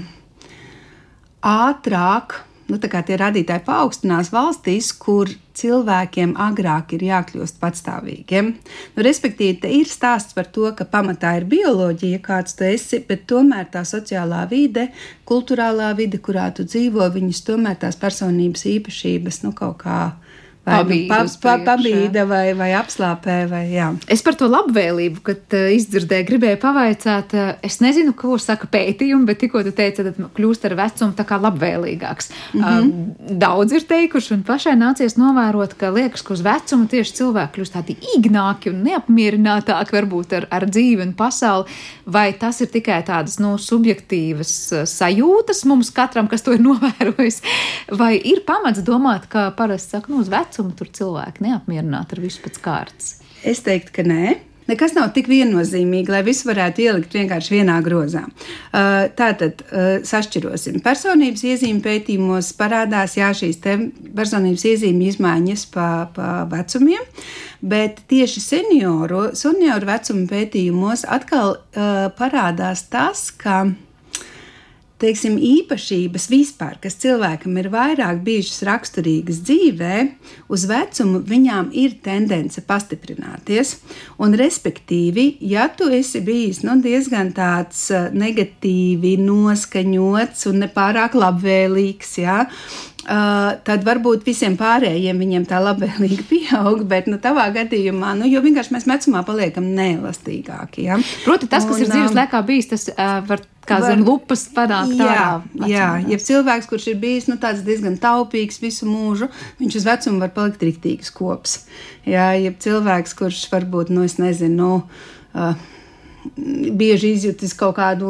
ātrāk nu, tie radītāji paaugstinās valstīs, kur cilvēkiem agrāk ir jākļūst patstāvīgiem. Nu, respektīvi, te ir stāsts par to, ka pamatā ir bioloģija, kāds tu esi, bet tomēr tā sociālā vide, kultūrālā vide, kurā tu dzīvo, viņas tomēr tās personības īpašības nu, kaut kādā pabīda, nu, pa, pa, pabīda vai, vai apslāpē. Vai, jā. es par to labvēlību, kad uh, izdzirdēju, gribēju pavaicāt, uh, es nezinu, ko saka pētījumi, bet tikko tu teici, tad kļūst ar vecumu tā kā labvēlīgāks. Mm -hmm. uh, daudz ir teikuši, un pašai nācies novērot, ka liekas, ka uz vecumu tieši cilvēki kļūst tādi īgnāki un neapmierinātāki varbūt ar, ar dzīvi un pasauli, vai tas ir tikai tādas nu, subjektīvas uh, sajūtas mums katram, kas to ir novērojis, vai ir pamats domāt, ka parasti saka, nu, uz vecumu vecumu tur cilvēki neapmierināti ar visu pēc kārtas? Es teiktu, ka nē. Nekas nav tik viennozīmīgi, lai visu varētu ielikt vienkārši vienā grozā. Uh, tātad uh, sašķirosim. Personības iezīme pētījumos parādās jā, šīs personības iezīme izmaiņas pa, pa vecumiem, bet tieši senioru, senioru vecuma pētījumos atkal uh, parādās tas, ka teiksim, īpašības vispār, kas cilvēkam ir vairāk bijušas raksturīgas dzīvē, uz vecumu viņām ir tendence pastiprināties. Un, respektīvi, ja tu esi bijis nu, diezgan tāds eh, negatīvi noskaņots un nepārāk labvēlīgs, ja, Uh, tad varbūt visiem pārējiem viņiem tā labvēlīgi pieaug, bet nu, tavā gadījumā, nu, jo vienkārši mēs vecumā paliekam neelastīgāki. Ja? Proti, tas, kas un, ir dzīves laikā bijis, tas uh, var kā var, zem lupas panākt. Jā, ārā, jā, ja cilvēks, kurš ir bijis nu, diezgan taupīgs visu mūžu, viņš uz vecumu var palikt rīktīgs kops. Jā, ja cilvēks, kurš varbūt, nu, es nezinu, nu, uh, bieži izjūtis kaut kādu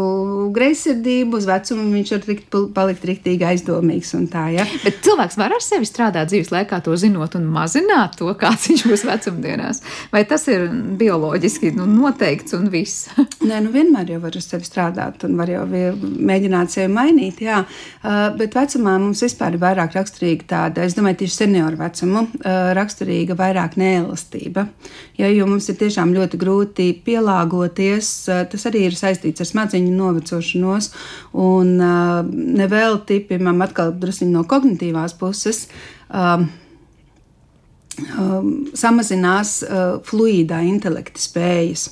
greizsirdību, uz vecumu viņš var rikt, palikt riktīgi aizdomīgs. Tā, ja? Bet cilvēks var ar sevi strādāt dzīves laikā, to zinot un mazināt to, kāds viņš būs vecumdienās. Vai tas ir bioloģiski nu, noteikts un viss? Nē, nu vienmēr jau var ar sevi strādāt un var jau mēģināt sevi mainīt, jā. Uh, bet vecumā mums vispār ir vairāk raksturīga tāda, es domāju, tieši senioru vecumu, uh, raksturīga vairāk neelastība. Ja, jo mums ir tiešām ļoti grūti pielāgoties tas, eh, tas arī ir saistīts ar smadzeņu novecošanos. Un eh, nevelti, piemēram, atkal druskuļi no kognitīvās puses. Um, um, samazinās uh, fluīdā intelekta spējas.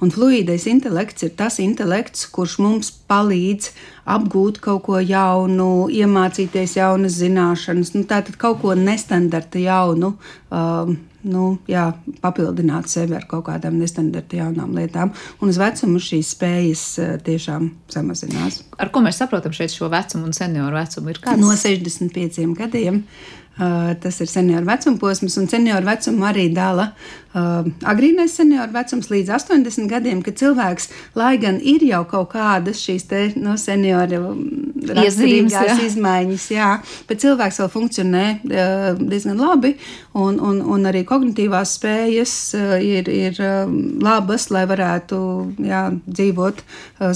Un fluīdais intelekts ir tas intelekts, kurš mums palīdz apgūt kaut ko jaunu, iemācīties jaunas zināšanas, nu, tātad kaut ko nestandarta jaunu. Um, nu, jā, papildināt sevi ar kaut kādām nestandarta jaunām lietām. Un uz vecumu šīs spējas eh, tiešām samazinās. Ar ko mēs saprotam šeit šo vecumu un senioru vecumu? No 65 gadiem. Uh, tas ir senioru vecuma posms, un senioru vecumu arī dala uh, agrīnais senioru vecums līdz 80 gadiem, kad cilvēks, lai gan ir jau kaut kādas šīs te, no senioru raksturīgās izmaiņas, jā, bet cilvēks vēl funkcionē diezgan labi, un, un, un arī kognitīvās spējas ir, ir labas, lai varētu jā, dzīvot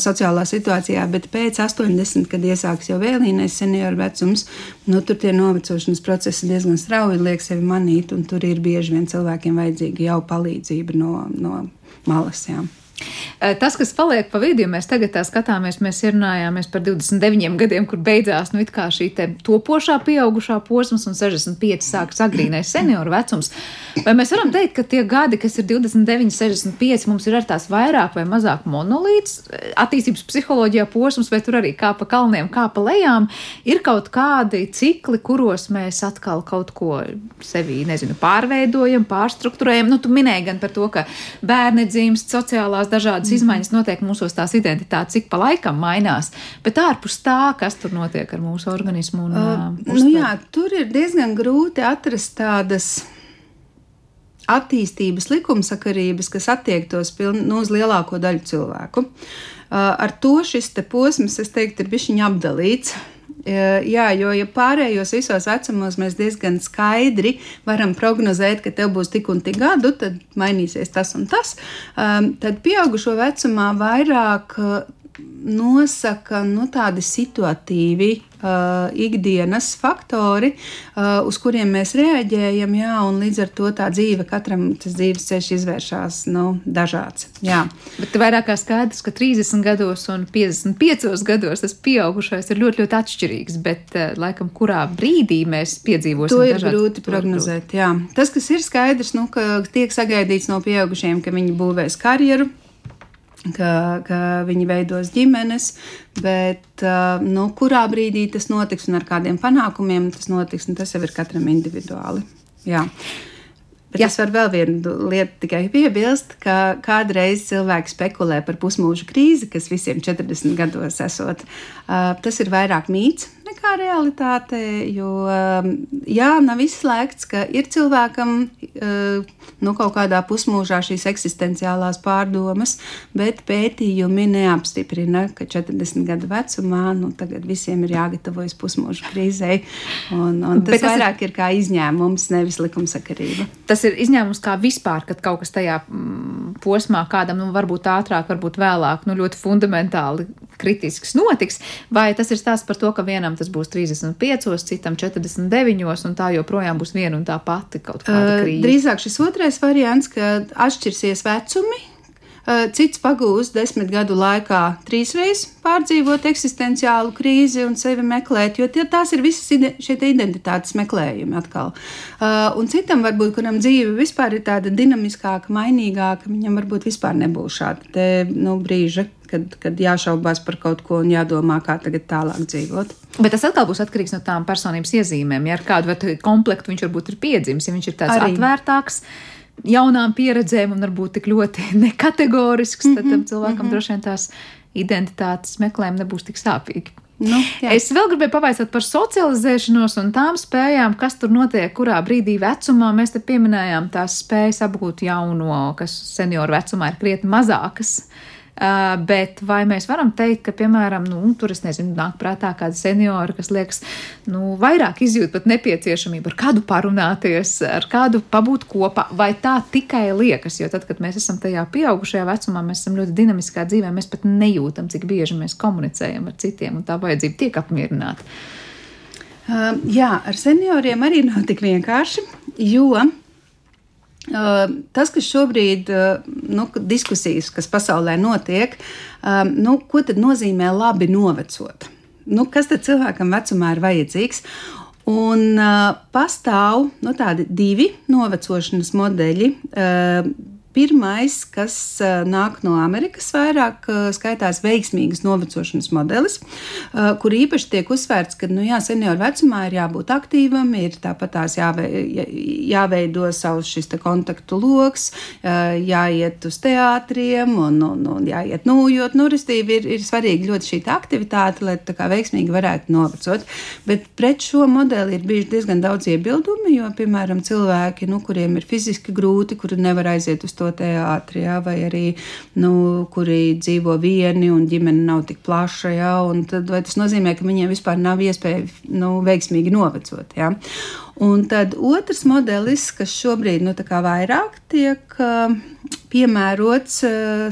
sociālā situācijā, bet pēc 80, kad iesāks jau vēlīnais senioru vecums, nu, tur tie novecošanas procesi diezgan strauji liek sevi manīt, un tur ir bieži vien cilvēkiem vajadzīga jau palīdzība no, no malas. Jā. Eh, tas, kas paliek pa vidu, ja mēs tagad tā skatāmies, mēs runājāmies par 29 gadiem, kur beidzās nu, šī topošā, pieaugušā posms, un 65 sākas agrīnais senioru vecums. Vai mēs varam teikt, ka tie gadi, kas ir 29, 65, mums ir ar tās vairāk vai mazāk monolīts, eh, attīstības psiholoģijā posms, vai tur arī kā pa kalniem, kā pa lejām, ir kaut kādi cikli, kuros mēs atkal kaut ko sevī, nezinu, pārveidojam, pārstruktūrējam. Nu, tu minēji gan par to, ka bērni dzimst sociālās dažādas mm. izmaiņas notiek mūsos, tās identitātes cik pa laikam mainās, bet ārpus tā, kas tur notiek ar mūsu organismu. Un, uh, uh, nu jā, tur ir diezgan grūti atrast tādas attīstības likumsakarības, kas attiektos piln, nu, uz lielāko daļu cilvēku. Uh, ar to šis posms, es teiktu, ir bijis apdalīts. Jā, jo ja pārējos visos vecumos mēs diezgan skaidri varam prognozēt, ka tev būs tik un tik gadu, tad mainīsies tas un tas. Tad pieaugušo vecumā vairāk nosaka nu, tādi situatīvi uh, ikdienas faktori, uh, uz kuriem mēs reaģējam, jā, un līdz ar to tā dzīve katram tas dzīves ceļš izvēršas nu, dažāds. Jā. Bet vairāk kā skaidrs, ka 30 gados un 55 gados tas pieaugušais ir ļoti, ļoti atšķirīgs, bet uh, laikam kurā brīdī mēs piedzīvosim to ir grūti prognozēt. Jā. Tas, kas ir skaidrs, nu, ka tiek sagaidīts no pieaugušiem, ka viņi būvēs karjeru ka, ka viņi veidos ģimenes, bet nu, kurā brīdī tas notiks un ar kādiem panākumiem tas notiks, nu, tas jau ir katram individuāli. Jā. Bet Jā. es varu vēl vienu lietu tikai piebilst, ka kādreiz cilvēki spekulē par pusmūža krīzi, kas visiem 40 gados esot. Uh, tas ir vairāk mīts nekā realitāte, jo jā, nav izslēgts, ka ir cilvēkam uh, nu, kaut kādā pusmūžā šīs eksistenciālās pārdomas, bet pētījumi neapstiprina, ka 40 gadu vecumā nu, tagad visiem ir jāgatavojas pusmūža krīzei. Un, un tas, tas vairāk ir... ir kā izņēmums, nevis likumsakarība. Tas ir izņēmums kā vispār, kad kaut kas tajā mm, posmā kādam nu, varbūt ātrāk, varbūt vēlāk, nu, ļoti fundamentāli kritisks notiks, vai tas ir stāsts par to, ka vienam tas būs 35, citam 49, un tā joprojām būs viena un tā pati kaut kāda krīze? Drīzāk šis otrais variants, ka atšķirsies vecumi, Cits pagūs desmit gadu laikā trīsreiz pārdzīvot eksistenciālu krīzi un sevi meklēt, jo tie, tās ir visas ide, šie identitātes meklējumi atkal. Un citam, varbūt, kuram dzīve vispār ir tāda dinamiskāka, mainīgāka, viņam varbūt vispār nebūs šāda te, nu, brīža, kad, kad jāšaubās par kaut ko un jādomā, kā tagad tālāk dzīvot. Bet tas atkal būs atkarīgs no tām personības iezīmēm. Ja ar kādu komplektu viņš varbūt ir piedzimis, ja viņš ir tāds Arī. atvērtāks jaunām pieredzēm un varbūt tik ļoti nekategorisks, tad tam mhm, cilvēkam mm -hmm. droši vien tās identitātes meklējumi nebūs tik sāpīgi. Nu, jā. es vēl gribēju pavaicāt par socializēšanos un tām spējām, kas tur notiek, kurā brīdī vecumā mēs te pieminējām tās spējas apgūt jauno, kas senioru vecumā ir krietni mazākas. Uh, Uh, bet vai mēs varam teikt, ka, piemēram, nu, tur es nezinu, nāk prātā kāda seniora, kas liekas, nu, vairāk izjūt pat nepieciešamību ar kādu parunāties, ar kādu pabūt kopā, vai tā tikai liekas, jo tad, kad mēs esam tajā pieaugušajā vecumā, mēs esam ļoti dinamiskā dzīvē, mēs pat nejūtam, cik bieži mēs komunicējam ar citiem, un tā vajadzība tiek apmierināta. Uh, jā, ar senioriem arī nav tik vienkārši, jo Tas, kas šobrīd nu, diskusijas, kas pasaulē notiek, nu, ko nozīmē labi novecot? Nu, kas tad cilvēkam vecumā ir vajadzīgs? Un uh, pastāv nu, tādi divi novecošanas modeļi. Uh, Pirmais, kas nāk no Amerikas, vairāk skaitās veiksmīgas novecošanas modelis, kur īpaši tiek uzsvērts, ka nu, jā, senioru vecumā ir jābūt aktīvam, ir tāpat tās jāve, jāveido savs šis kontaktu lokus, jāiet uz teātriem un, un, un jāiet nūjot. Nu, restīvi ir, ir svarīgi ļoti šī aktivitāte, lai tā kā veiksmīgi varētu novecot. Bet pret šo modeli ir bijuši diezgan daudz iebildumi, jo, piemēram, cilvēki, nu, kuriem ir fiziski grūti, kuri nevar aiziet uz to teātri, ja, vai arī nu, kuri dzīvo vieni un ģimene nav tik plaša. Ja, tad, vai tas nozīmē, ka viņiem vispār nav iespēja nu, veiksmīgi novecot? Ja? Un tad otrs modelis, kas šobrīd nu, vairāk tiek piemērots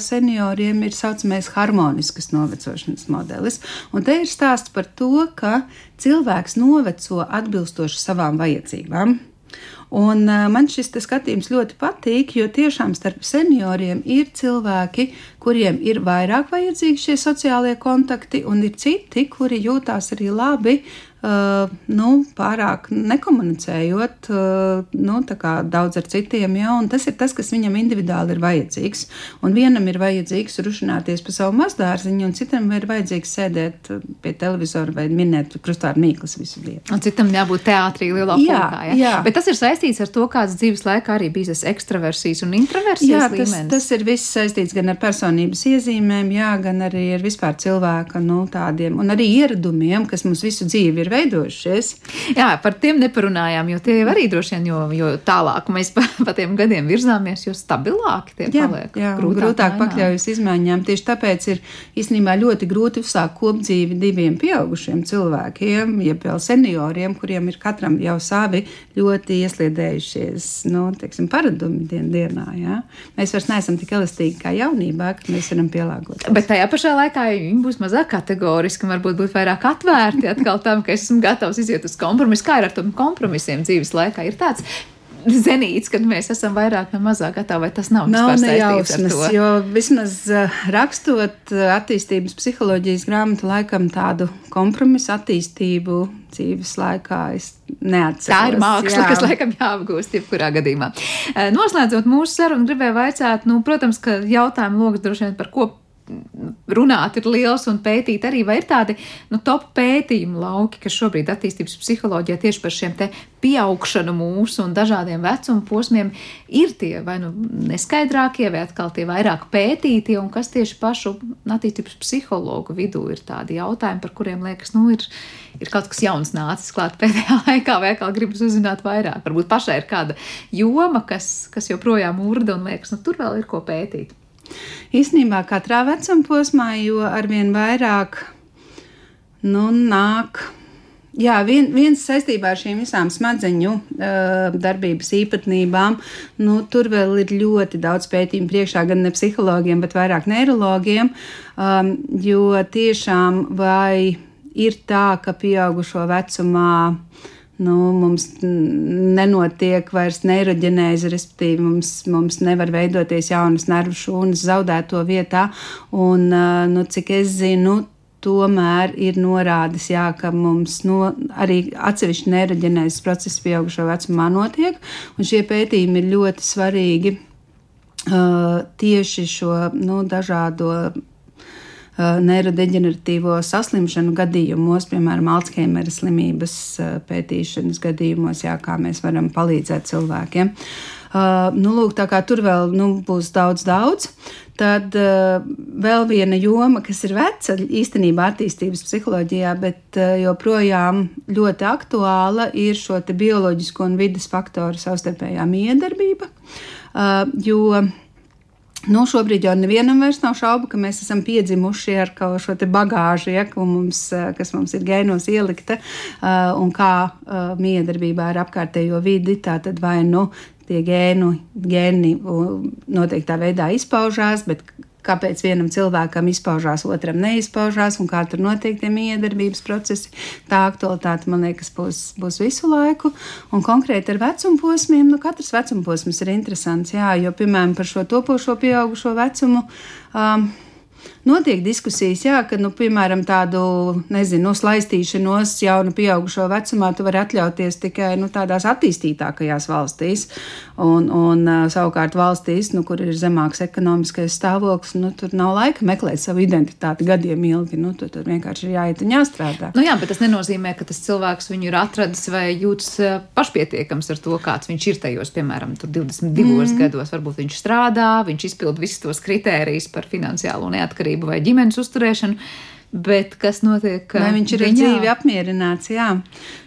senioriem, ir tā saucamais harmoniskas novecošanas modelis. Un te ir stāsts par to, ka cilvēks noveco atbilstoši savām vajadzībām. Un, uh, man šis skatījums ļoti patīk, jo tiešām starp senioriem ir cilvēki, kuriem ir vairāk vajadzīgi šie sociālie kontakti, un ir citi, kuri jūtās arī labi nu, pārāk nekomunicējot uh, nu, daudz ar citiem. Ja, tas ir tas, kas viņam individuāli ir vajadzīgs. Un vienam ir vajadzīgs runāties par savu mazdārziņu, un citam ir vajadzīgs sēdēt pie televizora vai minēt krustāru mīklas visu dienu. Un citam jābūt teātrī lielā jā, punkā. Ja? Jā. Bet tas ir saistīts ar to, kāds dzīves laikā arī bijis ekstraversijas un introversijas jā, tas, līmenis. Tas ir viss saistīts gan ar personības iezīmēm, jā, gan arī ar vispār cilvēka nu, tādiem un arī ieradumiem, kas mums visu dzīvi ir veidojušies. Jā, par tiem neparunājām, jo tie arī droši vien, jo, jo tālāk mēs pa, pa tiem gadiem virzāmies, jo stabilāki tie jā, paliek. Jā, grūtāk, grūtāk pakļaujas izmaiņām. Tieši tāpēc ir īstenībā ļoti grūti uzsākt kopdzīvi diviem pieaugušiem cilvēkiem, jeb vēl senioriem, kuriem ir katram jau savi ļoti iesliedējušies nu, teiksim, paradumi dien, dienā. Jā. Mēs vairs neesam tik elastīgi kā jaunībā, ka mēs varam pielāgoties. Bet tajā pašā laikā viņi būs mazāk kategoriski, varbūt būt vairāk atvērti atkal tam, ka esmu gatavs iziet uz kompromisu. Kā ir ar tiem kompromisiem dzīves laikā? Ir tāds zenīts, kad mēs esam vairāk vai mazāk gatavi, vai tas nav nav nejausmas, jo vismaz eh, rakstot eh, attīstības psiholoģijas grāmatu laikam tādu kompromisu attīstību dzīves laikā es neatceros. Tā ir māksla, jā. kas laikam jāapgūst jebkurā gadījumā. Eh, noslēdzot mūsu sarunu, gribēju vaicāt, nu, protams, ka jautājumu lokus droši vien par ko runāt ir liels un pētīt arī, vai ir tādi nu, top pētījumu lauki, kas šobrīd attīstības psiholoģijā tieši par šiem te pieaugšanu mūsu un dažādiem vecuma posmiem ir tie vai nu neskaidrākie, vai atkal tie vairāk pētītie, un kas tieši pašu attīstības psihologu vidū ir tādi jautājumi, par kuriem liekas, nu, ir, ir kaut kas jauns nācis klāt pēdējā laikā, vai atkal gribas uzzināt vairāk. Varbūt pašai ir kāda joma, kas, kas joprojām urda un liekas, nu, tur vēl ir ko pētīt. Īsnībā katrā vecuma posmā, jo arvien vairāk nu, nāk. Jā, vien, viens saistībā ar šīm visām smadzeņu uh, darbības īpatnībām, nu, tur vēl ir ļoti daudz pētījumu priekšā, gan ne psihologiem, bet vairāk neirologiem. Um, jo tiešām vai ir tā, ka pieaugušo vecumā uh, nu, mums nenotiek vairs neiroģenēze, respektīvi mums, mums nevar veidoties jaunas nervu šūnas zaudēto vietā. Un, nu, cik es zinu, tomēr ir norādes, jā, ka mums no, arī atsevišķi neiroģenēzes procesi pieaugušo vecumā notiek, un šie pētījumi ir ļoti svarīgi uh, tieši šo nu, dažādo neirodeģeneratīvo saslimšanu gadījumos, piemēram, Alzheimera slimības uh, pētīšanas gadījumos, jā, kā mēs varam palīdzēt cilvēkiem. Uh, nu, lūk, tā kā tur vēl nu, būs daudz, daudz. Tad uh, vēl viena joma, kas ir veca īstenībā attīstības psiholoģijā, bet uh, joprojām ļoti aktuāla, ir šo bioloģisko un vidas faktoru savstarpējā miedarbība. Uh, jo Nu, šobrīd jau nevienam vairs nav šaubu, ka mēs esam piedzimuši ar šo bagāžu, ja, mums, eh, kas mums ir gēnos ielikta, uh, un kā uh, miedarbībā ar apkārtējo vidi, tā tad vai nu tie gēnu, gēni noteiktā veidā izpaužās, bet kāpēc vienam cilvēkam izpaužās, otram neizpaužās, un kā tur notiek tie miedarbības procesi. Tā aktualitāte, man liekas, būs, būs visu laiku. Un konkrēti ar vecuma posmiem, nu, katrs vecuma posms ir interesants, jā, jo, piemēram, par šo topošo pieaugušo vecumu. Um, notiek diskusijas, jā, ka, nu, piemēram, tādu, nezinu, noslaistīšanos jaunu pieaugušo vecumā tu vari atļauties tikai nu, tādās attīstītākajās valstīs. Un, un savukārt valstīs, nu, kur ir zemāks ekonomiskais stāvoklis, nu, tur nav laika meklēt savu identitāti gadiem ilgi. Nu, tur, tur vienkārši ir jāiet un jāstrādā. Nu, jā, bet tas nenozīmē, ka tas cilvēks viņu ir atradis vai jūtas pašpietiekams ar to, kāds viņš ir tajos, piemēram, 22 mm. gados. Varbūt viņš strādā, viņš izpild visus tos kritērijus par finansiālo neatkarību vai ģimenes uzturēšanu. Bet kas notiek? Vai viņš ir viņā? dzīvi apmierināts? Jā,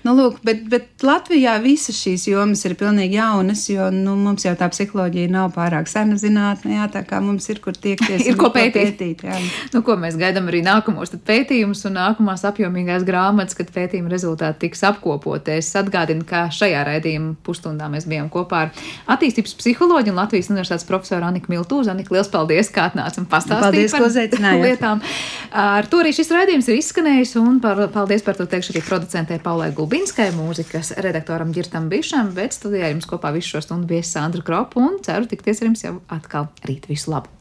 nu, lūk, bet, bet Latvijā visas šīs jomas ir pilnīgi jaunas, jo nu, mums jau tā psiholoģija nav pārāk sena zinātnē, jā, tā kā mums ir kur tiekties. ir ko pētīt. pētīt jā. nu, ko mēs gaidām arī nākamos pētījumus un nākamās apjomīgās grāmatas, kad pētījuma rezultāti tiks apkopoti. Es atgādinu, ka šajā raidījuma pusstundā mēs bijām kopā ar attīstības psiholoģiju un Latvijas universitātes profesoru Aniku Miltūzu. Anika, liels paldies, kā atnāc un pastāstīji par lietām. Ar to arī arī šis raidījums ir izskanējis, un par, paldies par to teikšu arī producentē Paulai Gulbinskai, mūzikas redaktoram Girtam Bišam, bet studijā jums kopā visu šo stundu bija Sandra Kropa, un ceru tikties ar jums jau atkal rīt. Visu labu!